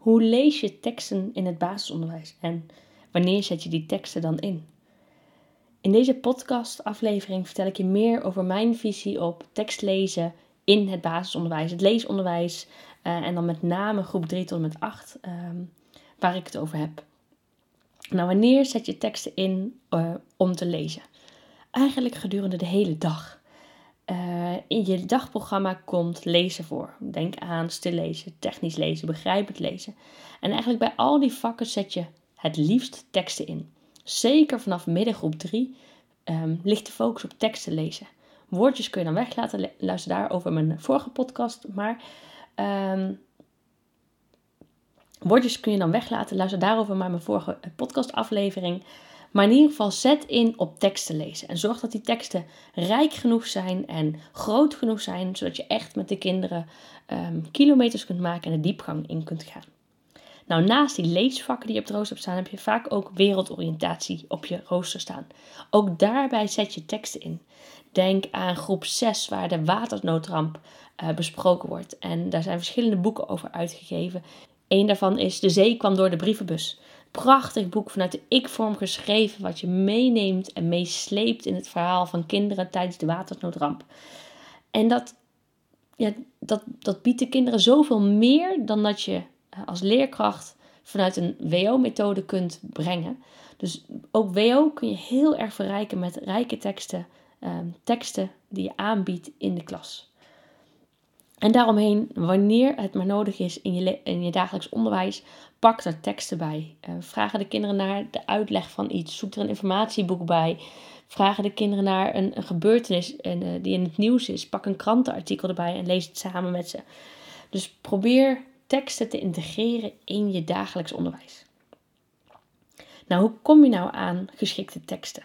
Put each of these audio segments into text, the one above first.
Hoe lees je teksten in het basisonderwijs en wanneer zet je die teksten dan in? In deze podcastaflevering vertel ik je meer over mijn visie op tekstlezen in het basisonderwijs, het leesonderwijs uh, en dan met name groep 3 tot en met 8, um, ehm, waar ik het over heb. Nou, wanneer zet je teksten in uh, om te lezen? Eigenlijk gedurende de hele dag. Uh, in je dagprogramma komt lezen voor. Denk aan stillezen, technisch lezen, begrijpend lezen. En eigenlijk bij al die vakken zet je het liefst teksten in. Zeker vanaf middengroep 3 um, ehm, ligt de focus op teksten lezen. Woordjes kun je dan weglaten. Luister daarover mijn vorige podcast. Maar um, woordjes kun je dan weglaten. Luister daarover maar mijn vorige podcastaflevering. Maar in ieder geval zet in op teksten lezen. En zorg dat die teksten rijk genoeg zijn en groot genoeg zijn. Zodat je echt met de kinderen um, kilometers kunt maken en de diepgang in kunt gaan. Nou, naast die leesvakken die op het rooster staan, heb je vaak ook wereldoriëntatie op je rooster staan. Ook daarbij zet je teksten in. Denk aan groep 6, waar de watersnoodramp uh, besproken wordt. En daar zijn verschillende boeken over uitgegeven. Eén daarvan is De Zee kwam door de brievenbus. Prachtig boek vanuit de ik-vorm geschreven, wat je meeneemt en meesleept in het verhaal van kinderen tijdens de watersnoodramp. En dat, ja, dat, dat biedt de kinderen zoveel meer dan dat je eh, als leerkracht vanuit een WO-methode kunt brengen. Dus ook WO kun je heel erg verrijken met rijke teksten, ehm, teksten die je aanbiedt in de klas. En daaromheen, wanneer het maar nodig is in je, in je dagelijks onderwijs, pak er teksten bij. Uh, vragen de kinderen naar de uitleg van iets. Zoek er een informatieboek bij. Vragen de kinderen naar een, gebeurtenis en, uh, die in het nieuws is. Pak een krantenartikel erbij en lees het samen met ze. Dus probeer teksten te integreren in je dagelijks onderwijs. Nou, hoe kom je nou aan geschikte teksten?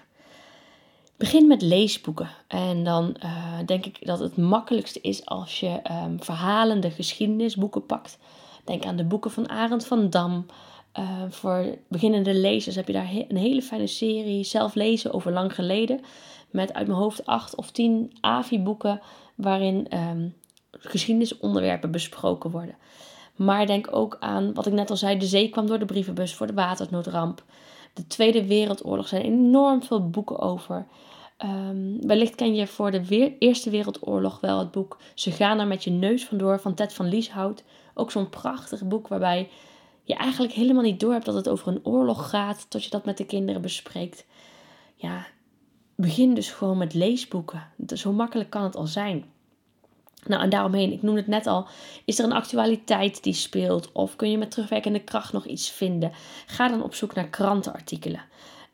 Begin met leesboeken. En dan uh, denk ik dat het makkelijkste is als je um, verhalende geschiedenisboeken pakt. Denk aan de boeken van Arend van Dam. Uh, voor beginnende lezers heb je daar een hele fijne serie. Zelf lezen over lang geleden. Met uit mijn hoofd acht of tien AVI-boeken. Waarin um, geschiedenisonderwerpen besproken worden. Maar denk ook aan wat ik net al zei: de zee kwam door de brievenbus voor de watersnoodramp. De Tweede Wereldoorlog zijn enorm veel boeken over. Um, wellicht ken je voor de Eerste Wereldoorlog wel het boek Ze gaan er met je neus vandoor van Ted van Lieshout. Ook zo'n prachtig boek waarbij je eigenlijk helemaal niet door hebt dat het over een oorlog gaat, tot je dat met de kinderen bespreekt. Ja, begin dus gewoon met leesboeken. Zo makkelijk kan het al zijn. Nou, en daaromheen, ik noemde het net al, is er een actualiteit die speelt? Of kun je met terugwerkende kracht nog iets vinden? Ga dan op zoek naar krantenartikelen.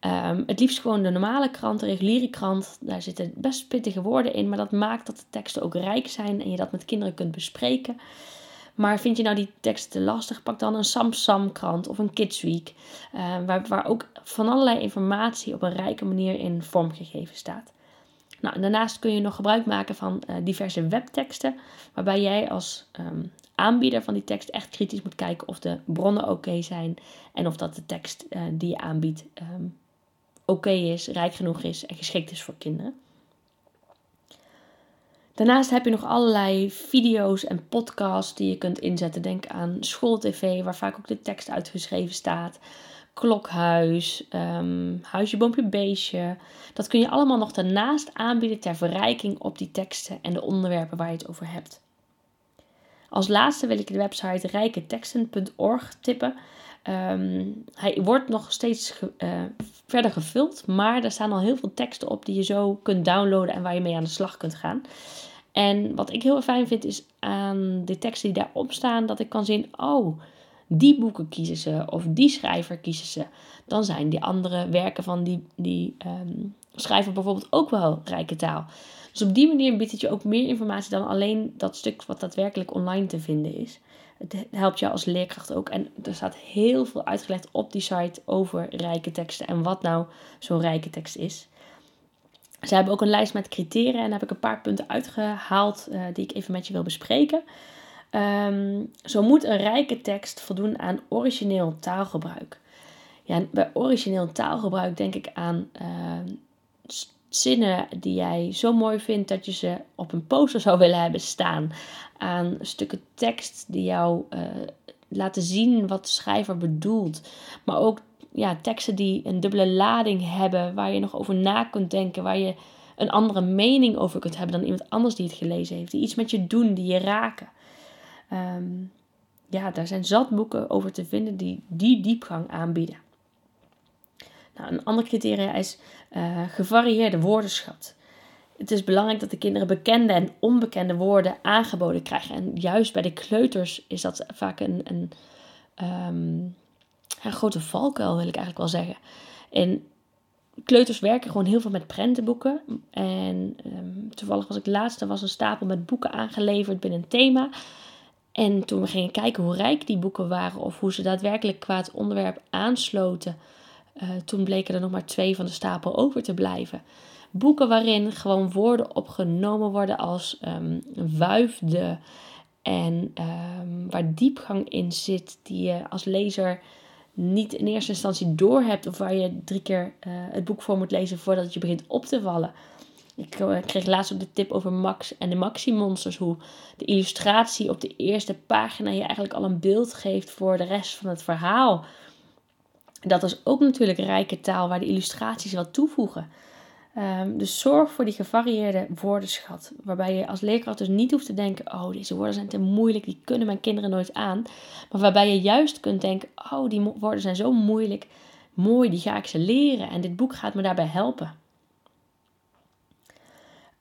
Um, het liefst gewoon de normale krant, de reguliere krant. Daar zitten best pittige woorden in, maar dat maakt dat de teksten ook rijk zijn en je dat met kinderen kunt bespreken. Maar vind je nou die teksten te lastig, pak dan een Samsam krant of een Kids Week, uh, waar, waar ook van allerlei informatie op een rijke manier in vormgegeven staat. Nou, daarnaast kun je nog gebruik maken van uh, diverse webteksten, waarbij jij als um, aanbieder van die tekst echt kritisch moet kijken of de bronnen oké zijn en of dat de tekst uh, die je aanbiedt um, oké is, rijk genoeg is en geschikt is voor kinderen. Daarnaast heb je nog allerlei video's en podcasts die je kunt inzetten. Denk aan schooltv, waar vaak ook de tekst uitgeschreven staat. Klokhuis, um, Huisje, Boompje, Beestje. Dat kun je allemaal nog daarnaast aanbieden ter verrijking op die teksten en de onderwerpen waar je het over hebt. Als laatste wil ik de website rijketeksten.org tippen. Ehm, hij wordt nog steeds uh, verder gevuld, maar er staan al heel veel teksten op die je zo kunt downloaden en waar je mee aan de slag kunt gaan. En wat ik heel fijn vind is aan de teksten die daarop staan, dat ik kan zien, oh, die boeken kiezen ze of die schrijver kiezen ze. Dan zijn die andere werken van die, die um, schrijver bijvoorbeeld ook wel rijke taal. Dus op die manier biedt het je ook meer informatie dan alleen dat stuk wat daadwerkelijk online te vinden is. Het helpt jou als leerkracht ook. En er staat heel veel uitgelegd op die site over rijke teksten en wat nou zo'n rijke tekst is. Ze hebben ook een lijst met criteria en daar heb ik een paar punten uitgehaald uh, die ik even met je wil bespreken. Um, zo moet een rijke tekst voldoen aan origineel taalgebruik. Ja, bij origineel taalgebruik denk ik aan uh, zinnen die jij zo mooi vindt dat je ze op een poster zou willen hebben staan. Aan stukken tekst die jou uh, laten zien wat de schrijver bedoelt. Maar ook ja, teksten die een dubbele lading hebben, waar je nog over na kunt denken, waar je een andere mening over kunt hebben dan iemand anders die het gelezen heeft. Die iets met je doen, die je raken. Ehm, ja, daar zijn zat boeken over te vinden die die diepgang aanbieden. Nou, een ander criteria is uh, gevarieerde woordenschat. Het is belangrijk dat de kinderen bekende en onbekende woorden aangeboden krijgen. En juist bij de kleuters is dat vaak een, een, um, een grote valkuil, wil ik eigenlijk wel zeggen. En kleuters werken gewoon heel veel met prentenboeken. En um, toevallig was ik laatst, was een stapel met boeken aangeleverd binnen een thema. En toen we gingen kijken hoe rijk die boeken waren of hoe ze daadwerkelijk qua het onderwerp aansloten, uh, toen bleken er nog maar twee van de stapel over te blijven. Boeken waarin gewoon woorden opgenomen worden als um, wuifde en um, waar diepgang in zit die je als lezer niet in eerste instantie doorhebt of waar je drie keer uh, het boek voor moet lezen voordat je begint op te vallen. Ik eh, kreeg laatst ook de tip over Max en de Maxi-monsters. Hoe de illustratie op de eerste pagina je eigenlijk al een beeld geeft voor de rest van het verhaal. Dat is ook natuurlijk rijke taal waar de illustraties wat toevoegen. Um, dus zorg voor die gevarieerde woordenschat. Waarbij je als leerkracht dus niet hoeft te denken: oh, deze woorden zijn te moeilijk, die kunnen mijn kinderen nooit aan. Maar waarbij je juist kunt denken: oh, die woorden zijn zo moeilijk, mooi, die ga ik ze leren. En dit boek gaat me daarbij helpen.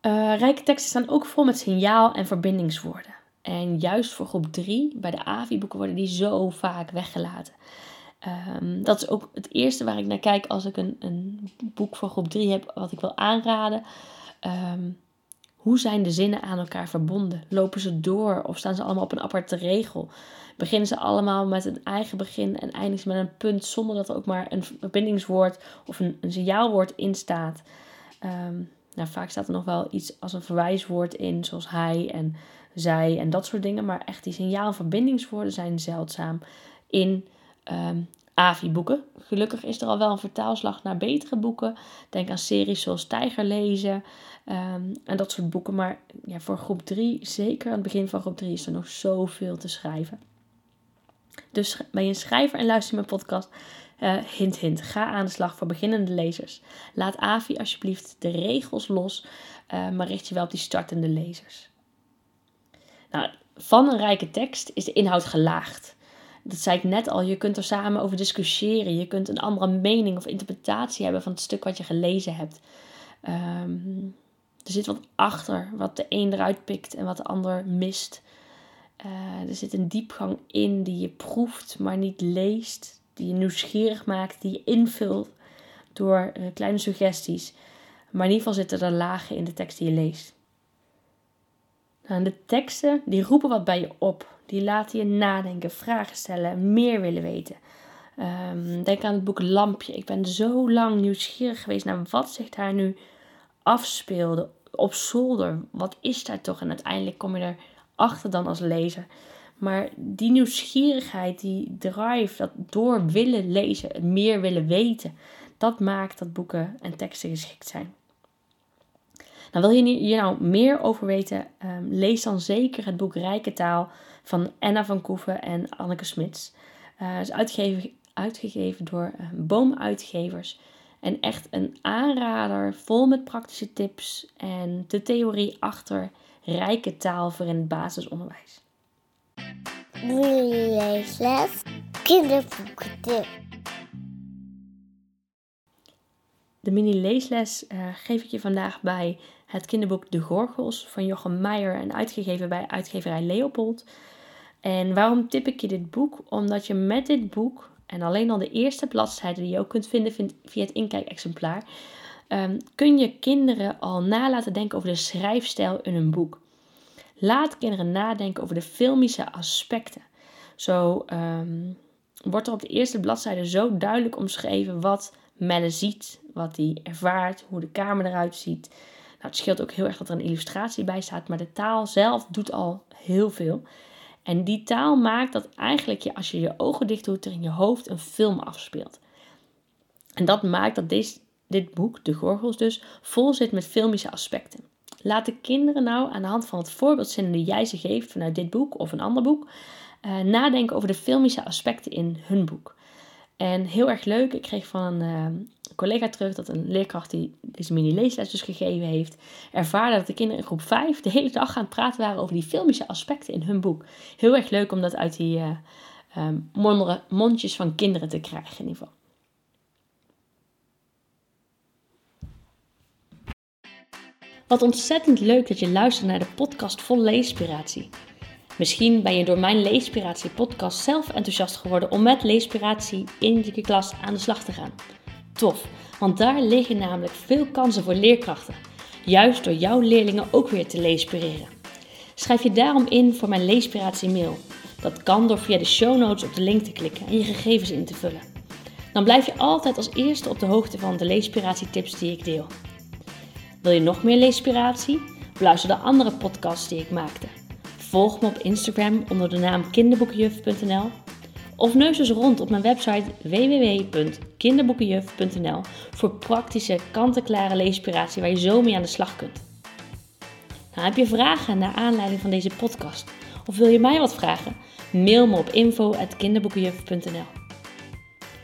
Uh, rijke teksten staan ook vol met signaal- en verbindingswoorden. En juist voor groep 3, bij de AVI-boeken, worden die zo vaak weggelaten. Um, dat is ook het eerste waar ik naar kijk als ik een, een boek voor groep 3 heb, wat ik wil aanraden. Um, hoe zijn de zinnen aan elkaar verbonden? Lopen ze door of staan ze allemaal op een aparte regel? Beginnen ze allemaal met een eigen begin en eindigen ze met een punt zonder dat er ook maar een verbindingswoord of een, een signaalwoord in staat? Um, nou, vaak staat er nog wel iets als een verwijswoord in, zoals hij en zij en dat soort dingen. Maar echt die signaal- en verbindingswoorden zijn zeldzaam in um, AVI-boeken. Gelukkig is er al wel een vertaalslag naar betere boeken. Denk aan series zoals Tijger lezen um, en dat soort boeken. Maar ja, voor groep 3, zeker aan het begin van groep 3, is er nog zoveel te schrijven. Dus ben je een schrijver en luister mijn podcast? Uh, hint, hint. Ga aan de slag voor beginnende lezers. Laat AVI alsjeblieft de regels los, uh, maar richt je wel op die startende lezers. Nou, van een rijke tekst is de inhoud gelaagd. Dat zei ik net al, je kunt er samen over discussiëren. Je kunt een andere mening of interpretatie hebben van het stuk wat je gelezen hebt. Um, er zit wat achter, wat de een eruit pikt en wat de ander mist. Uh, er zit een diepgang in die je proeft, maar niet leest die je nieuwsgierig maakt, die je invult door uh, kleine suggesties. Maar in ieder geval zitten er lagen in de tekst die je leest. Nou, de teksten die roepen wat bij je op. Die laten je nadenken, vragen stellen, meer willen weten. Um, denk aan het boek Lampje. Ik ben zo lang nieuwsgierig geweest naar wat zich daar nu afspeelde op zolder. Wat is daar toch? En uiteindelijk kom je erachter dan als lezer. Maar die nieuwsgierigheid, die drive, dat door willen lezen, meer willen weten, dat maakt dat boeken en teksten geschikt zijn. Nou, wil je hier nou meer over weten, um, lees dan zeker het boek Rijke Taal van Anna van Koeven en Anneke Smits. Uh, het is uitgegeven, uitgegeven door uh, Boomuitgevers. En echt een aanrader, vol met praktische tips en de theorie achter rijke taal voor in het basisonderwijs. Mini-leesles. Kinderboekentip. De mini-leesles uh, geef ik je vandaag bij het kinderboek De Gorgels van Jochem Meijer en uitgegeven bij uitgeverij Leopold. En waarom tip ik je dit boek? Omdat je met dit boek en alleen al de eerste bladzijden die je ook kunt vinden via het inkijkexemplaar, um, kun je kinderen al na laten denken over de schrijfstijl in een boek. Laat kinderen nadenken over de filmische aspecten. Zo um, wordt er op de eerste bladzijde zo duidelijk omschreven wat Melle ziet, wat hij ervaart, hoe de kamer eruit ziet. Nou, het scheelt ook heel erg dat er een illustratie bij staat, maar de taal zelf doet al heel veel. En die taal maakt dat eigenlijk je, als je je ogen dicht doet, er in je hoofd een film afspeelt. En dat maakt dat deze, dit boek, De Gorgels dus, vol zit met filmische aspecten. Laat de kinderen nou aan de hand van het voorbeeldzinnen die jij ze geeft vanuit dit boek of een ander boek, uh, nadenken over de filmische aspecten in hun boek. En heel erg leuk, ik kreeg van een uh, collega terug dat een leerkracht die deze mini-leesles dus gegeven heeft, ervaarde dat de kinderen in groep 5 de hele dag aan het praten waren over die filmische aspecten in hun boek. Heel erg leuk om dat uit die um, mondjes van kinderen te krijgen in ieder geval. Wat ontzettend leuk dat je luistert naar de podcast vol leespiratie. Misschien ben je door mijn Leespiratie podcast zelf enthousiast geworden om met Leespiratie in je klas aan de slag te gaan. Tof, want daar liggen namelijk veel kansen voor leerkrachten. Juist door jouw leerlingen ook weer te leespireren. Schrijf je daarom in voor mijn Leespiratie mail. Dat kan door via de show notes op de link te klikken en je gegevens in te vullen. Dan blijf je altijd als eerste op de hoogte van de Leespiratie tips die ik deel. Wil je nog meer leespiratie? Beluister de andere podcasts die ik maakte. Volg me op Instagram onder de naam kinderboekenjuf.nl of neus eens rond op mijn website www.kinderboekenjuf.nl voor praktische, kant-en-klare leespiratie waar je zo mee aan de slag kunt. Nou, heb je vragen naar aanleiding van deze podcast of wil je mij wat vragen? Mail me op info.kinderboekenjuf.nl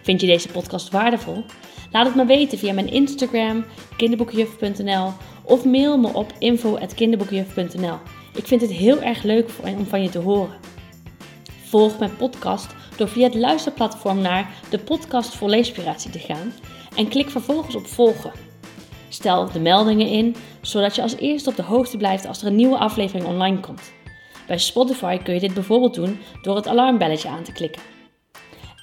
Vind je deze podcast waardevol? Laat het me weten via mijn Instagram, kinderboekjuf.nl of mail me op info.kinderboekjuf.nl. Ik vind het heel erg leuk om van je te horen. Volg mijn podcast door via het luisterplatform naar de podcast voor leespiratie te gaan en klik vervolgens op volgen. Stel de meldingen in, zodat je als eerste op de hoogte blijft als er een nieuwe aflevering online komt. Bij Spotify kun je dit bijvoorbeeld doen door het alarmbelletje aan te klikken.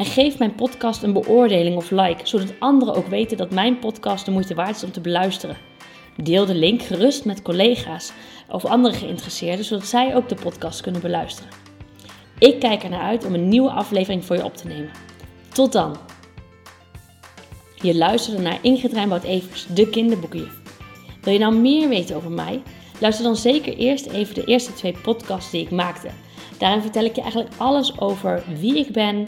En geef mijn podcast een beoordeling of like, zodat anderen ook weten dat mijn podcast de moeite waard is om te beluisteren. Deel de link gerust met collega's of andere geïnteresseerden, zodat zij ook de podcast kunnen beluisteren. Ik kijk er naar uit om een nieuwe aflevering voor je op te nemen. Tot dan! Je luisterde naar Ingrid Rijnboud-Evers, de kinderboekenjuf. Wil je nou meer weten over mij? Luister dan zeker eerst even de eerste twee podcasts die ik maakte. Daarin vertel ik je eigenlijk alles over wie ik ben,